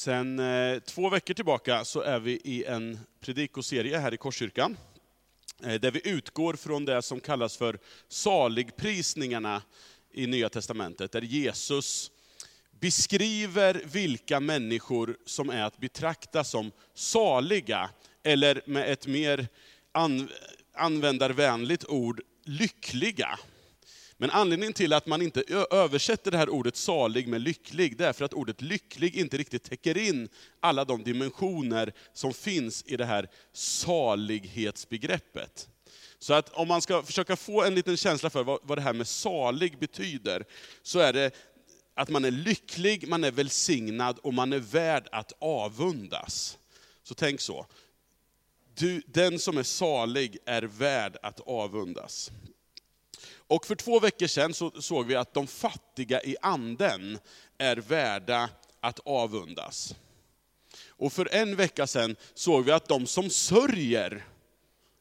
Sen eh, två veckor tillbaka så är vi i en predikoserie här i Korskyrkan, eh, där vi utgår från det som kallas för saligprisningarna i Nya Testamentet, där Jesus beskriver vilka människor som är att betrakta som saliga, eller med ett mer an användarvänligt ord, lyckliga. Men anledningen till att man inte översätter det här ordet salig med lycklig, det är för att ordet lycklig inte riktigt täcker in alla de dimensioner som finns i det här salighetsbegreppet. Så att om man ska försöka få en liten känsla för vad, vad det här med salig betyder, så är det att man är lycklig, man är välsignad och man är värd att avundas. Så tänk så. Du, den som är salig är värd att avundas. Och för två veckor sedan så såg vi att de fattiga i anden är värda att avundas. Och för en vecka sedan såg vi att de som sörjer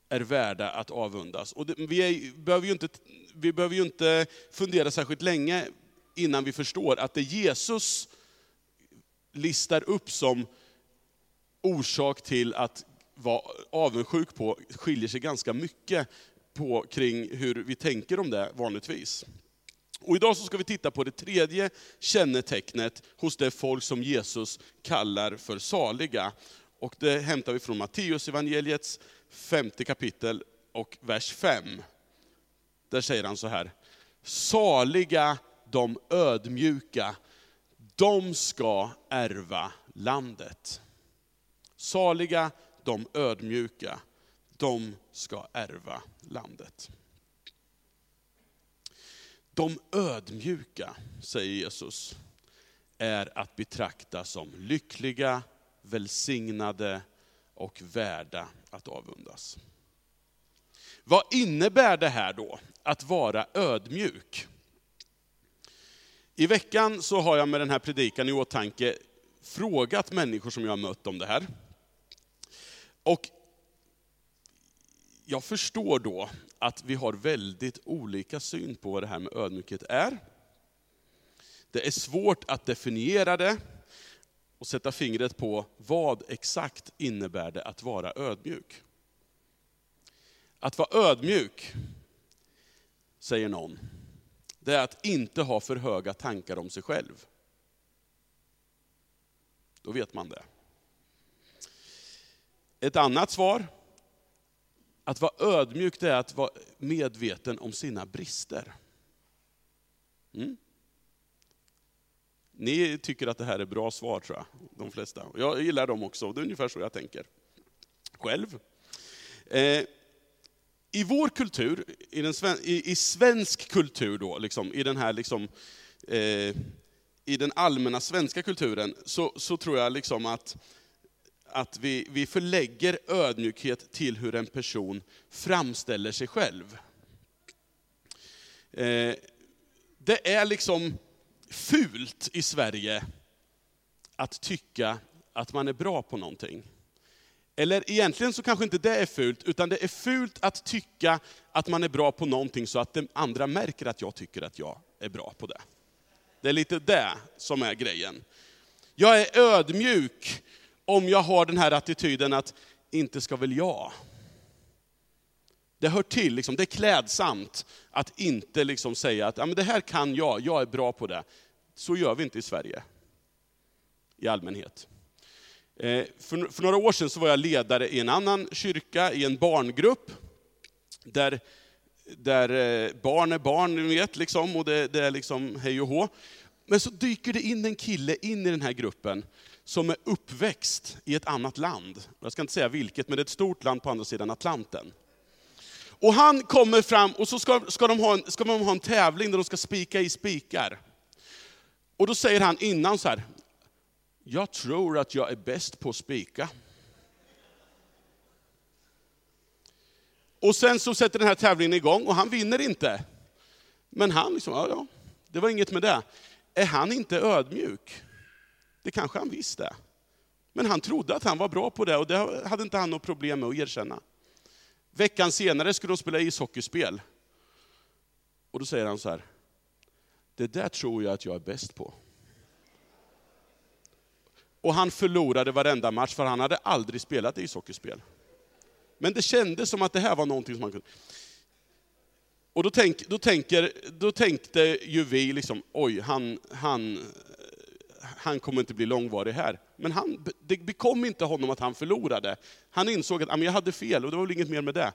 är värda att avundas. Och det, vi, är, behöver ju inte, vi behöver ju inte fundera särskilt länge innan vi förstår att det Jesus listar upp som orsak till att vara avundsjuk på skiljer sig ganska mycket på kring hur vi tänker om det vanligtvis. Och idag så ska vi titta på det tredje kännetecknet hos det folk som Jesus kallar för saliga. Och det hämtar vi från Matteus evangeliets femte kapitel och vers 5. Där säger han så här, saliga de ödmjuka, de ska ärva landet. Saliga de ödmjuka, de ska ärva landet. De ödmjuka, säger Jesus, är att betrakta som lyckliga, välsignade och värda att avundas. Vad innebär det här då, att vara ödmjuk? I veckan så har jag med den här predikan i åtanke frågat människor som jag har mött om det här. Och jag förstår då att vi har väldigt olika syn på vad det här med ödmjukhet är. Det är svårt att definiera det och sätta fingret på vad exakt innebär det att vara ödmjuk. Att vara ödmjuk, säger någon, det är att inte ha för höga tankar om sig själv. Då vet man det. Ett annat svar, att vara ödmjuk det är att vara medveten om sina brister. Mm. Ni tycker att det här är bra svar tror jag, de flesta. Jag gillar dem också, det är ungefär så jag tänker själv. Eh, I vår kultur, i, den, i, i svensk kultur då, liksom, i den här liksom, eh, i den allmänna svenska kulturen, så, så tror jag liksom att att vi, vi förlägger ödmjukhet till hur en person framställer sig själv. Eh, det är liksom fult i Sverige att tycka att man är bra på någonting. Eller egentligen så kanske inte det är fult, utan det är fult att tycka att man är bra på någonting så att de andra märker att jag tycker att jag är bra på det. Det är lite det som är grejen. Jag är ödmjuk om jag har den här attityden att, inte ska väl jag. Det hör till, liksom, det är klädsamt att inte liksom säga att ja, men det här kan jag, jag är bra på det. Så gör vi inte i Sverige, i allmänhet. Eh, för, för, några år sedan så var jag ledare i en annan kyrka, i en barngrupp, där, där eh, barn är barn, ni vet, liksom, och det, det är liksom hej och hå. Men så dyker det in en kille in i den här gruppen som är uppväxt i ett annat land. Jag ska inte säga vilket, men det är ett stort land på andra sidan Atlanten. Och han kommer fram och så ska, ska, de ha en, ska de ha en tävling där de ska spika i spikar. Och då säger han innan så här, jag tror att jag är bäst på att spika. Och sen så sätter den här tävlingen igång och han vinner inte. Men han liksom, ja, ja, det var inget med det. Är han inte ödmjuk? Det kanske han visste. Men han trodde att han var bra på det och det hade inte han något problem med att erkänna. Veckan senare skulle de spela ishockeyspel. Och då säger han så här, det där tror jag att jag är bäst på. och han förlorade varenda match, för han hade aldrig spelat ishockeyspel. Men det kändes som att det här var någonting som han kunde. Och då, tänk, då, tänker, då tänkte ju vi, liksom, oj, han, han, han kommer inte bli långvarig här. Men han, det bekom inte honom att han förlorade. Han insåg att ah, jag hade fel och det var väl inget mer med det.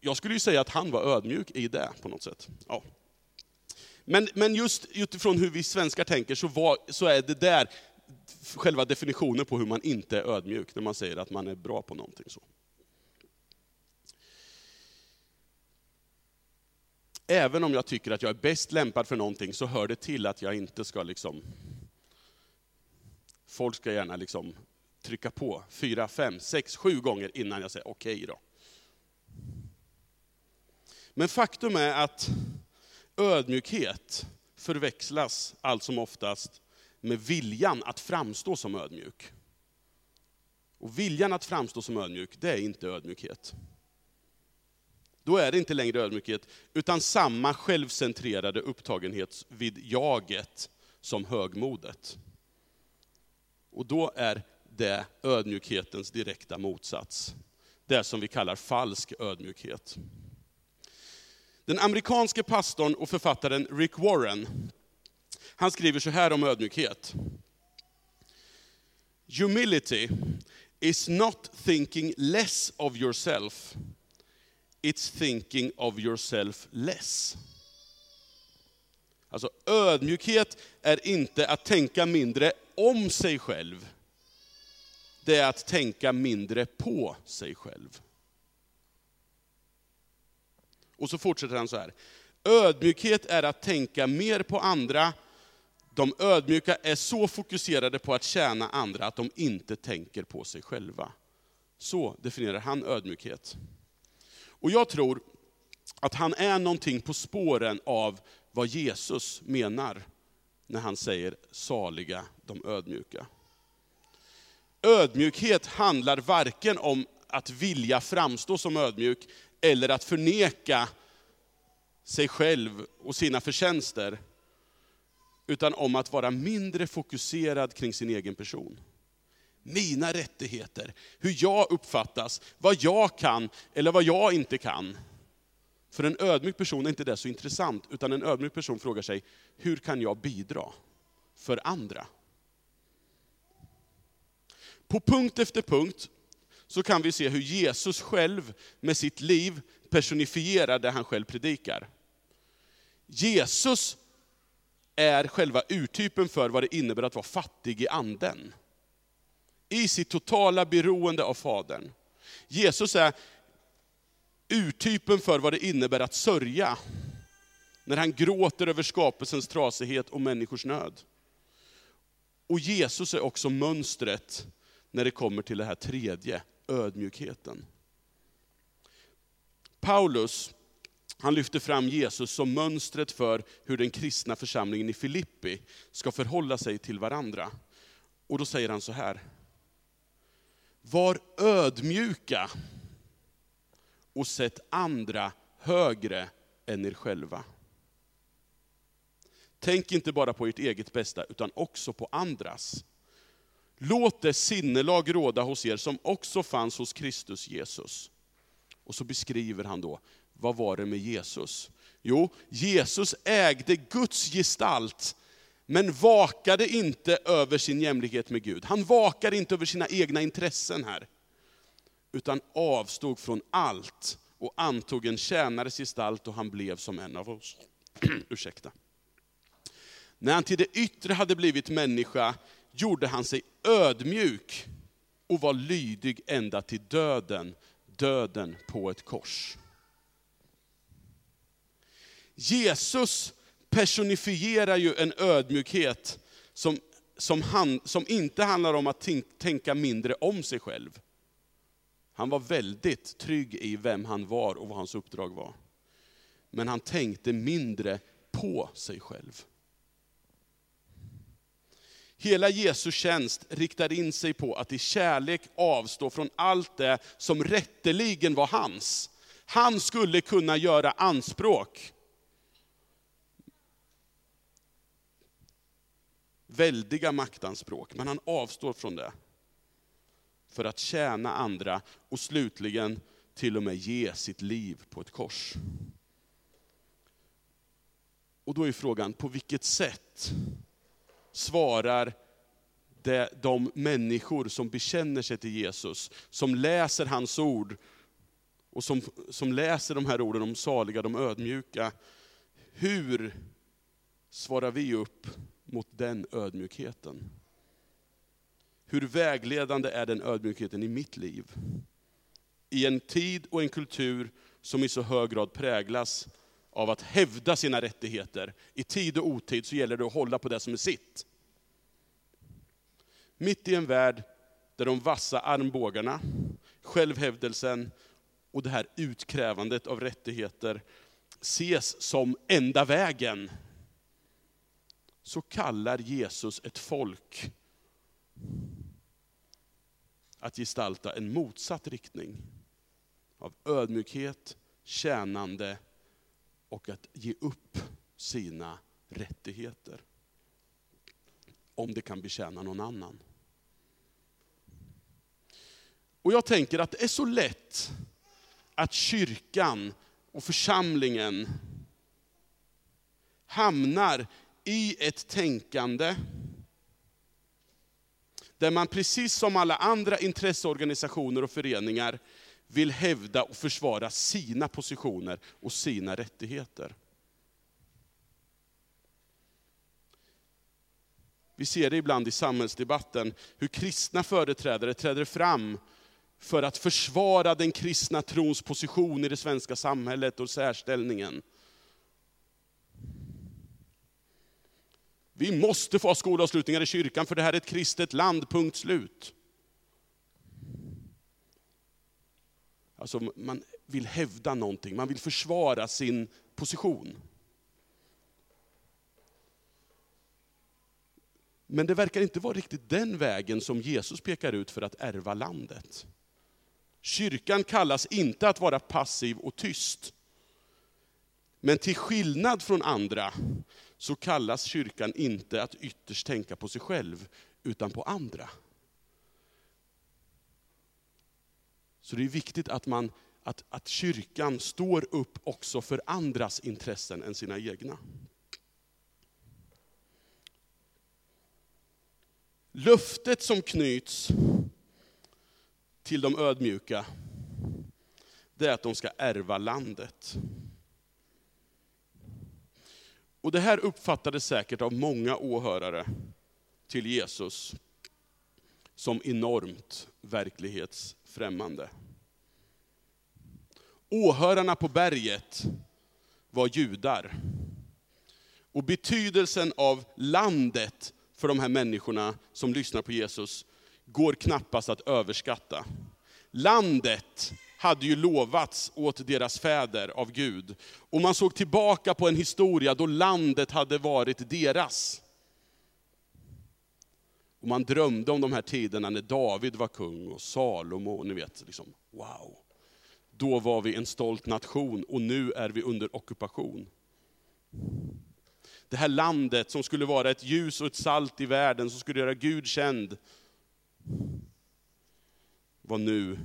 Jag skulle ju säga att han var ödmjuk i det på något sätt. Ja. Men, men just utifrån hur vi svenskar tänker så, var, så är det där själva definitionen på hur man inte är ödmjuk, när man säger att man är bra på någonting. så. Även om jag tycker att jag är bäst lämpad för någonting, så hör det till att jag inte ska liksom... Folk ska gärna liksom trycka på fyra, fem, sex, sju gånger innan jag säger okej okay då. Men faktum är att ödmjukhet förväxlas allt som oftast med viljan att framstå som ödmjuk. Och viljan att framstå som ödmjuk, det är inte ödmjukhet. Då är det inte längre ödmjukhet, utan samma självcentrerade upptagenhet vid jaget som högmodet. Och då är det ödmjukhetens direkta motsats. Det som vi kallar falsk ödmjukhet. Den amerikanske pastorn och författaren Rick Warren, han skriver så här om ödmjukhet. Humility is not thinking less of yourself, it's thinking of yourself less. Alltså ödmjukhet är inte att tänka mindre om sig själv, det är att tänka mindre på sig själv. Och så fortsätter han så här. Ödmjukhet är att tänka mer på andra. De ödmjuka är så fokuserade på att tjäna andra att de inte tänker på sig själva. Så definierar han ödmjukhet. Och jag tror att han är någonting på spåren av vad Jesus menar när han säger saliga de ödmjuka. Ödmjukhet handlar varken om att vilja framstå som ödmjuk, eller att förneka sig själv och sina förtjänster, utan om att vara mindre fokuserad kring sin egen person. Mina rättigheter, hur jag uppfattas, vad jag kan eller vad jag inte kan. För en ödmjuk person är inte det så intressant, utan en ödmjuk person frågar sig, hur kan jag bidra för andra? På punkt efter punkt så kan vi se hur Jesus själv med sitt liv personifierar det han själv predikar. Jesus är själva urtypen för vad det innebär att vara fattig i anden. I sitt totala beroende av Fadern. Jesus är urtypen för vad det innebär att sörja. När han gråter över skapelsens trasighet och människors nöd. Och Jesus är också mönstret när det kommer till det här tredje, ödmjukheten. Paulus, han lyfter fram Jesus som mönstret för hur den kristna församlingen i Filippi ska förhålla sig till varandra. Och då säger han så här. Var ödmjuka och sätt andra högre än er själva. Tänk inte bara på ert eget bästa, utan också på andras. Låt det sinnelag råda hos er som också fanns hos Kristus Jesus. Och så beskriver han då, vad var det med Jesus? Jo, Jesus ägde Guds gestalt, men vakade inte över sin jämlikhet med Gud. Han vakade inte över sina egna intressen här. Utan avstod från allt och antog en tjänares gestalt och han blev som en av oss. Ursäkta. När han till det yttre hade blivit människa gjorde han sig ödmjuk och var lydig ända till döden, döden på ett kors. Jesus personifierar ju en ödmjukhet som, som, han, som inte handlar om att tänka mindre om sig själv. Han var väldigt trygg i vem han var och vad hans uppdrag var. Men han tänkte mindre på sig själv. Hela Jesu tjänst riktar in sig på att i kärlek avstå från allt det som rätteligen var hans. Han skulle kunna göra anspråk. Väldiga maktanspråk, men han avstår från det. För att tjäna andra och slutligen till och med ge sitt liv på ett kors. Och då är frågan, på vilket sätt svarar det, de människor som bekänner sig till Jesus, som läser hans ord, och som, som läser de här orden om saliga, de ödmjuka, hur svarar vi upp mot den ödmjukheten? Hur vägledande är den ödmjukheten i mitt liv? I en tid och en kultur som i så hög grad präglas av att hävda sina rättigheter. I tid och otid så gäller det att hålla på det som är sitt. Mitt i en värld där de vassa armbågarna, självhävdelsen och det här utkrävandet av rättigheter ses som enda vägen, så kallar Jesus ett folk att gestalta en motsatt riktning av ödmjukhet, tjänande och att ge upp sina rättigheter. Om det kan betjäna någon annan. Och jag tänker att det är så lätt att kyrkan och församlingen hamnar i ett tänkande där man precis som alla andra intresseorganisationer och föreningar vill hävda och försvara sina positioner och sina rättigheter. Vi ser det ibland i samhällsdebatten, hur kristna företrädare träder fram för att försvara den kristna trons position i det svenska samhället och särställningen. Vi måste få ha skolavslutningar i kyrkan för det här är ett kristet land, punkt slut. Alltså man vill hävda någonting, man vill försvara sin position. Men det verkar inte vara riktigt den vägen som Jesus pekar ut för att ärva landet. Kyrkan kallas inte att vara passiv och tyst. Men till skillnad från andra så kallas kyrkan inte att ytterst tänka på sig själv, utan på andra. Så det är viktigt att, man, att, att kyrkan står upp också för andras intressen än sina egna. Löftet som knyts till de ödmjuka, det är att de ska ärva landet. Och det här uppfattades säkert av många åhörare till Jesus som enormt verklighetsfrämmande. Åhörarna på berget var judar. Och betydelsen av landet för de här människorna som lyssnar på Jesus går knappast att överskatta. Landet hade ju lovats åt deras fäder av Gud. Och man såg tillbaka på en historia då landet hade varit deras. Och man drömde om de här tiderna när David var kung och Salomo, ni vet, liksom, wow. Då var vi en stolt nation och nu är vi under ockupation. Det här landet som skulle vara ett ljus och ett salt i världen, som skulle göra Gud känd, var nu,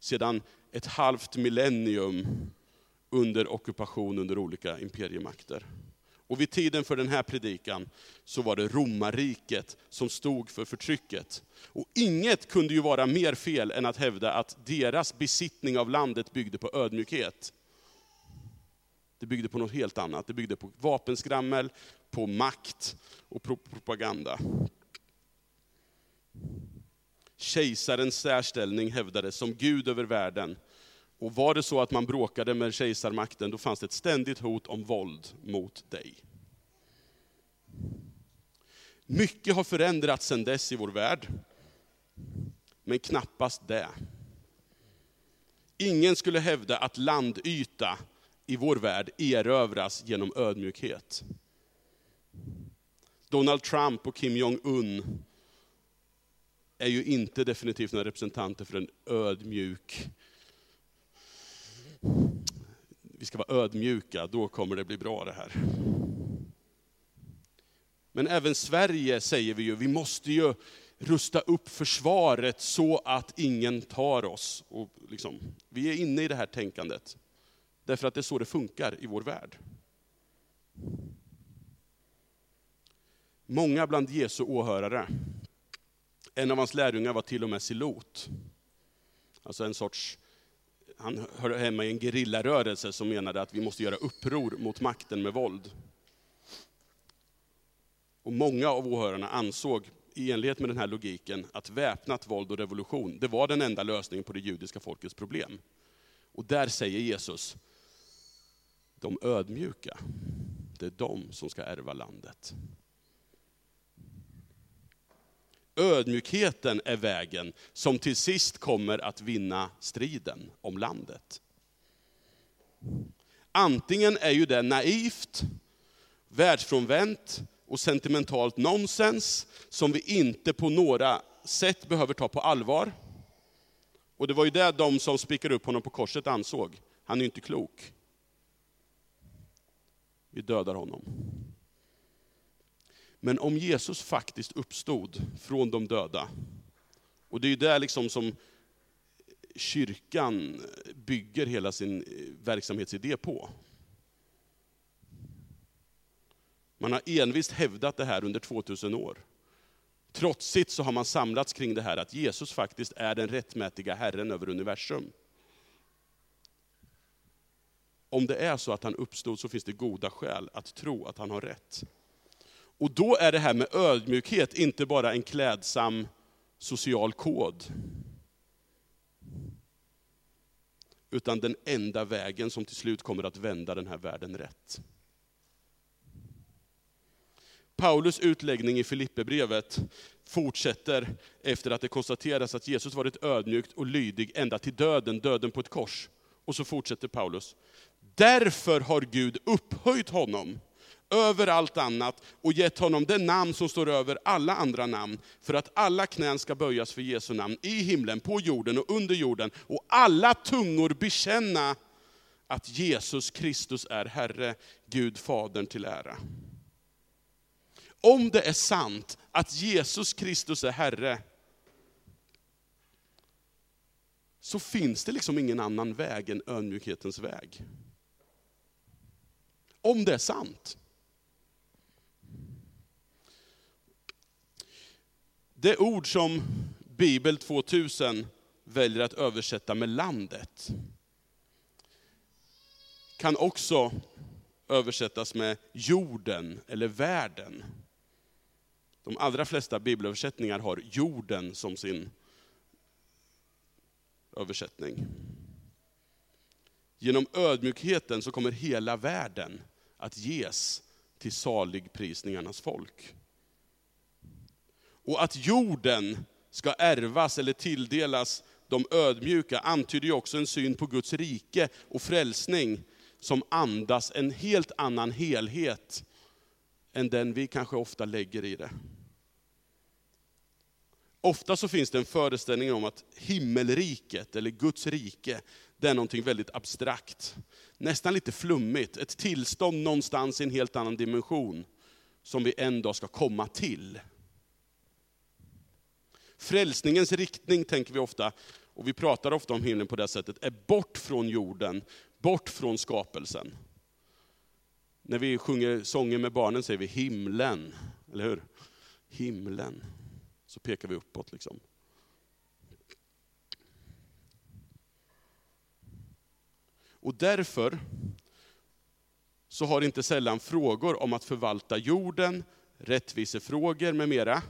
sedan ett halvt millennium, under ockupation under olika imperiemakter. Och vid tiden för den här predikan så var det romarriket som stod för förtrycket. Och inget kunde ju vara mer fel än att hävda att deras besittning av landet byggde på ödmjukhet. Det byggde på något helt annat. Det byggde på vapenskrammel, på makt och propaganda. Kejsarens särställning hävdades som Gud över världen. Och var det så att man bråkade med kejsarmakten, då fanns det ett ständigt hot om våld mot dig. Mycket har förändrats sedan dess i vår värld, men knappast det. Ingen skulle hävda att landyta i vår värld erövras genom ödmjukhet. Donald Trump och Kim Jong-Un är ju inte definitivt några representanter för en ödmjuk... Vi ska vara ödmjuka, då kommer det bli bra det här. Men även Sverige säger vi ju, vi måste ju rusta upp försvaret så att ingen tar oss. Och liksom, vi är inne i det här tänkandet. Därför att det är så det funkar i vår värld. Många bland Jesu åhörare, en av hans lärjungar var till och med silot. Alltså en sorts, han hörde hemma i en gerillarörelse som menade att vi måste göra uppror mot makten med våld. Och många av åhörarna ansåg, i enlighet med den här logiken, att väpnat våld och revolution, det var den enda lösningen på det judiska folkets problem. Och där säger Jesus, de ödmjuka, det är de som ska ärva landet. Ödmjukheten är vägen som till sist kommer att vinna striden om landet. Antingen är ju det naivt, världsfrånvänt och sentimentalt nonsens som vi inte på några sätt behöver ta på allvar. Och det var ju det de som spikade upp honom på korset ansåg. Han är ju inte klok. Vi dödar honom. Men om Jesus faktiskt uppstod från de döda, och det är ju det liksom som kyrkan bygger hela sin eh, verksamhetsidé på. Man har envist hävdat det här under 2000 år. Trotsigt så har man samlats kring det här att Jesus faktiskt är den rättmätiga Herren över universum. Om det är så att han uppstod så finns det goda skäl att tro att han har rätt. Och då är det här med ödmjukhet inte bara en klädsam social kod. Utan den enda vägen som till slut kommer att vända den här världen rätt. Paulus utläggning i Filipperbrevet fortsätter efter att det konstateras att Jesus varit ödmjukt och lydig ända till döden, döden på ett kors. Och så fortsätter Paulus. Därför har Gud upphöjt honom över allt annat och gett honom det namn som står över alla andra namn, för att alla knän ska böjas för Jesu namn, i himlen, på jorden och under jorden, och alla tungor bekänna att Jesus Kristus är Herre, Gud Fadern till ära. Om det är sant att Jesus Kristus är Herre, så finns det liksom ingen annan väg än ödmjukhetens väg. Om det är sant. Det ord som Bibel 2000 väljer att översätta med landet, kan också översättas med jorden eller världen. De allra flesta bibelöversättningar har jorden som sin översättning. Genom ödmjukheten så kommer hela världen att ges till saligprisningarnas folk. Och att jorden ska ärvas eller tilldelas de ödmjuka antyder ju också en syn på Guds rike och frälsning som andas en helt annan helhet än den vi kanske ofta lägger i det. Ofta så finns det en föreställning om att himmelriket, eller Guds rike, det är någonting väldigt abstrakt. Nästan lite flummigt, ett tillstånd någonstans i en helt annan dimension, som vi en dag ska komma till. Frälsningens riktning tänker vi ofta, och vi pratar ofta om himlen på det sättet, är bort från jorden, bort från skapelsen. När vi sjunger sånger med barnen säger vi himlen, eller hur? Himlen. Så pekar vi uppåt liksom. Och därför så har inte sällan frågor om att förvalta jorden, rättvisefrågor med mera,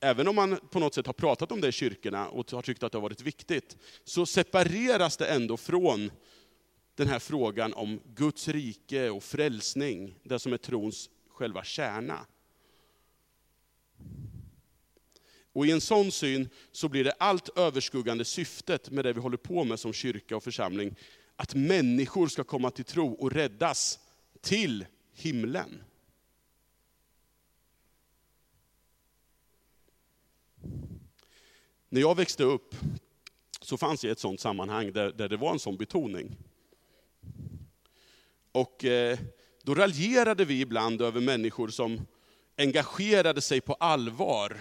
även om man på något sätt har pratat om det i kyrkorna och har tyckt att det har varit viktigt, så separeras det ändå från den här frågan om Guds rike och frälsning, det som är trons själva kärna. Och i en sån syn så blir det allt överskuggande syftet med det vi håller på med som kyrka och församling, att människor ska komma till tro och räddas till himlen. När jag växte upp så fanns jag i ett sådant sammanhang där, där det var en sån betoning. Och eh, då raljerade vi ibland över människor som engagerade sig på allvar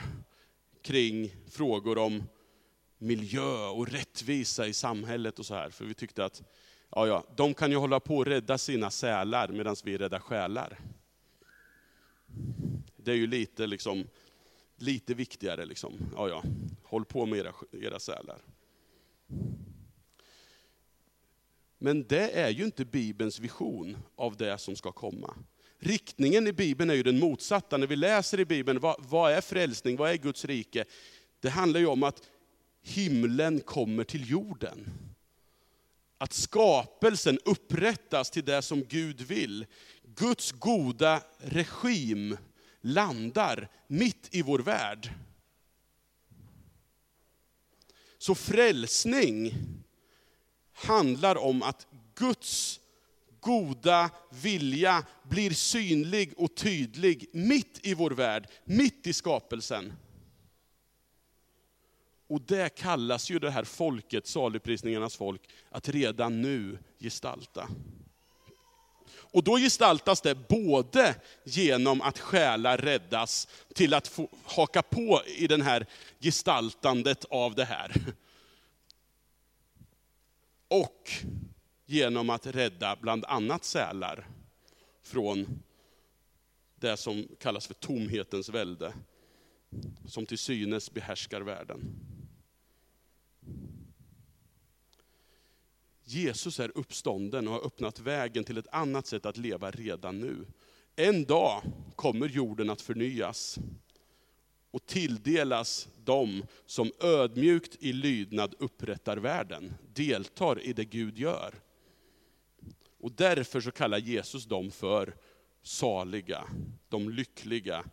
kring frågor om miljö och rättvisa i samhället och så här. För vi tyckte att, ja ja, de kan ju hålla på och rädda sina sälar medan vi räddar själar. Det är ju lite, liksom, lite viktigare. Liksom. Ja, ja, håll på med era, era sälar. Men det är ju inte Bibelns vision av det som ska komma. Riktningen i Bibeln är ju den motsatta. När vi läser i Bibeln, vad, vad är frälsning, vad är Guds rike? Det handlar ju om att himlen kommer till jorden. Att skapelsen upprättas till det som Gud vill. Guds goda regim landar mitt i vår värld. Så frälsning handlar om att Guds goda vilja blir synlig och tydlig mitt i vår värld, mitt i skapelsen. Och det kallas ju det här folket, saligprisningarnas folk, att redan nu gestalta. Och då gestaltas det både genom att själar räddas till att få haka på i det här gestaltandet av det här. Och genom att rädda bland annat sälar från det som kallas för tomhetens välde, som till synes behärskar världen. Jesus är uppstånden och har öppnat vägen till ett annat sätt att leva redan nu. En dag kommer jorden att förnyas och tilldelas dem som ödmjukt i lydnad upprättar världen, deltar i det Gud gör. Och därför så kallar Jesus dem för saliga, de lyckliga,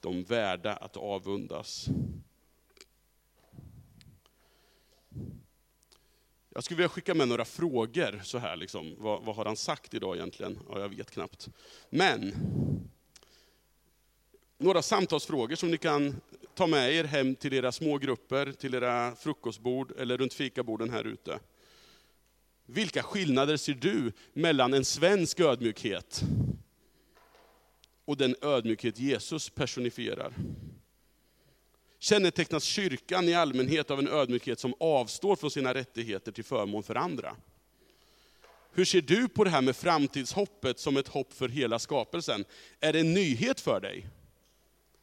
de värda att avundas. Jag skulle vilja skicka med några frågor, så här liksom. vad, vad har han sagt idag egentligen? Ja, jag vet knappt. Men, några samtalsfrågor som ni kan ta med er hem till era smågrupper, till era frukostbord eller runt fikaborden här ute. Vilka skillnader ser du mellan en svensk ödmjukhet och den ödmjukhet Jesus personifierar? Kännetecknas kyrkan i allmänhet av en ödmjukhet som avstår från sina rättigheter till förmån för andra? Hur ser du på det här med framtidshoppet som ett hopp för hela skapelsen? Är det en nyhet för dig?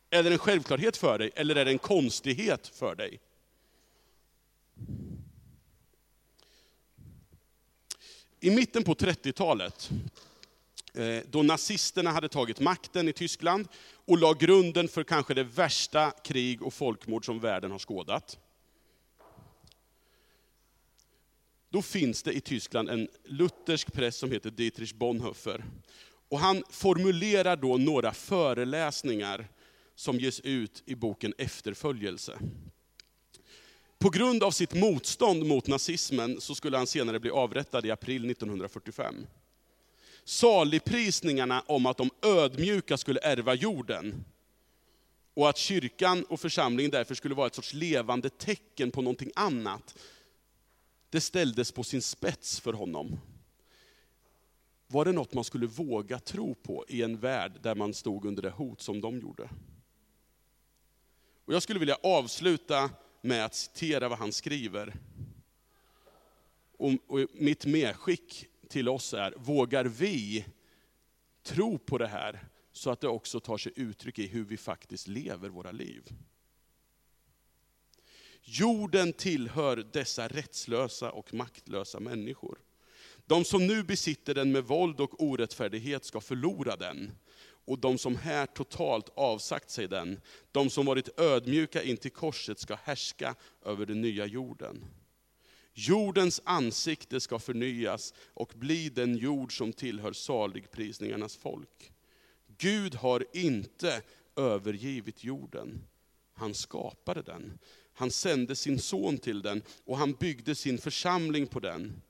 Är det en självklarhet för dig, eller är det en konstighet för dig? I mitten på 30-talet, Eh, då nazisterna hade tagit makten i Tyskland och la grunden för kanske det värsta krig och folkmord som världen har skådat. Då finns det i Tyskland en luthersk präst som heter Dietrich Bonhoeffer. Och han formulerar då några föreläsningar som ges ut i boken Efterföljelse. På grund av sitt motstånd mot nazismen så skulle han senare bli avrättad i april 1945. Saligprisningarna om att de ödmjuka skulle ärva jorden, och att kyrkan och församlingen därför skulle vara ett sorts levande tecken på någonting annat, det ställdes på sin spets för honom. Var det något man skulle våga tro på i en värld där man stod under det hot som de gjorde? Och jag skulle vilja avsluta med att citera vad han skriver. Och, och mitt medskick till oss är, vågar vi tro på det här så att det också tar sig uttryck i hur vi faktiskt lever våra liv? Jorden tillhör dessa rättslösa och maktlösa människor. De som nu besitter den med våld och orättfärdighet ska förlora den och de som här totalt avsagt sig den, de som varit ödmjuka in till korset ska härska över den nya jorden. Jordens ansikte ska förnyas och bli den jord som tillhör saligprisningarnas folk. Gud har inte övergivit jorden. Han skapade den. Han sände sin son till den och han byggde sin församling på den.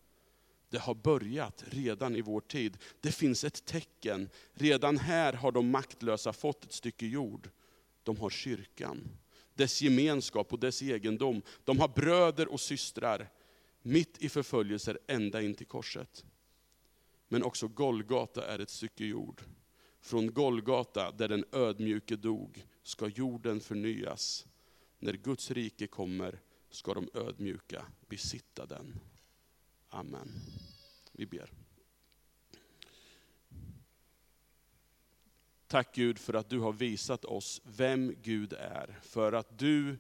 Det har börjat redan i vår tid. Det finns ett tecken. Redan här har de maktlösa fått ett stycke jord. De har kyrkan, dess gemenskap och dess egendom. De har bröder och systrar, mitt i förföljelser ända in till korset. Men också Golgata är ett stycke jord. Från Golgata, där den ödmjuke dog, ska jorden förnyas. När Guds rike kommer ska de ödmjuka besitta den. Amen. Vi ber. Tack Gud för att du har visat oss vem Gud är. För att du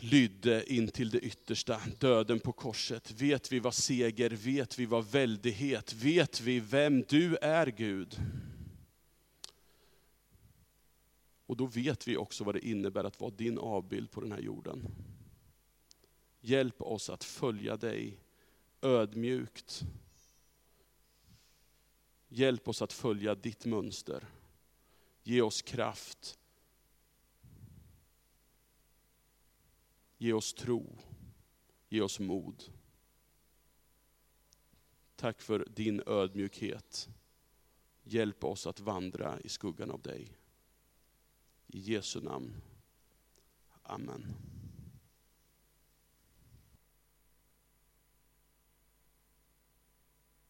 lydde in till det yttersta, döden på korset. Vet vi vad seger, vet vi vad väldighet, vet vi vem du är Gud. Och då vet vi också vad det innebär att vara din avbild på den här jorden. Hjälp oss att följa dig ödmjukt. Hjälp oss att följa ditt mönster. Ge oss kraft. Ge oss tro. Ge oss mod. Tack för din ödmjukhet. Hjälp oss att vandra i skuggan av dig. I Jesu namn. Amen.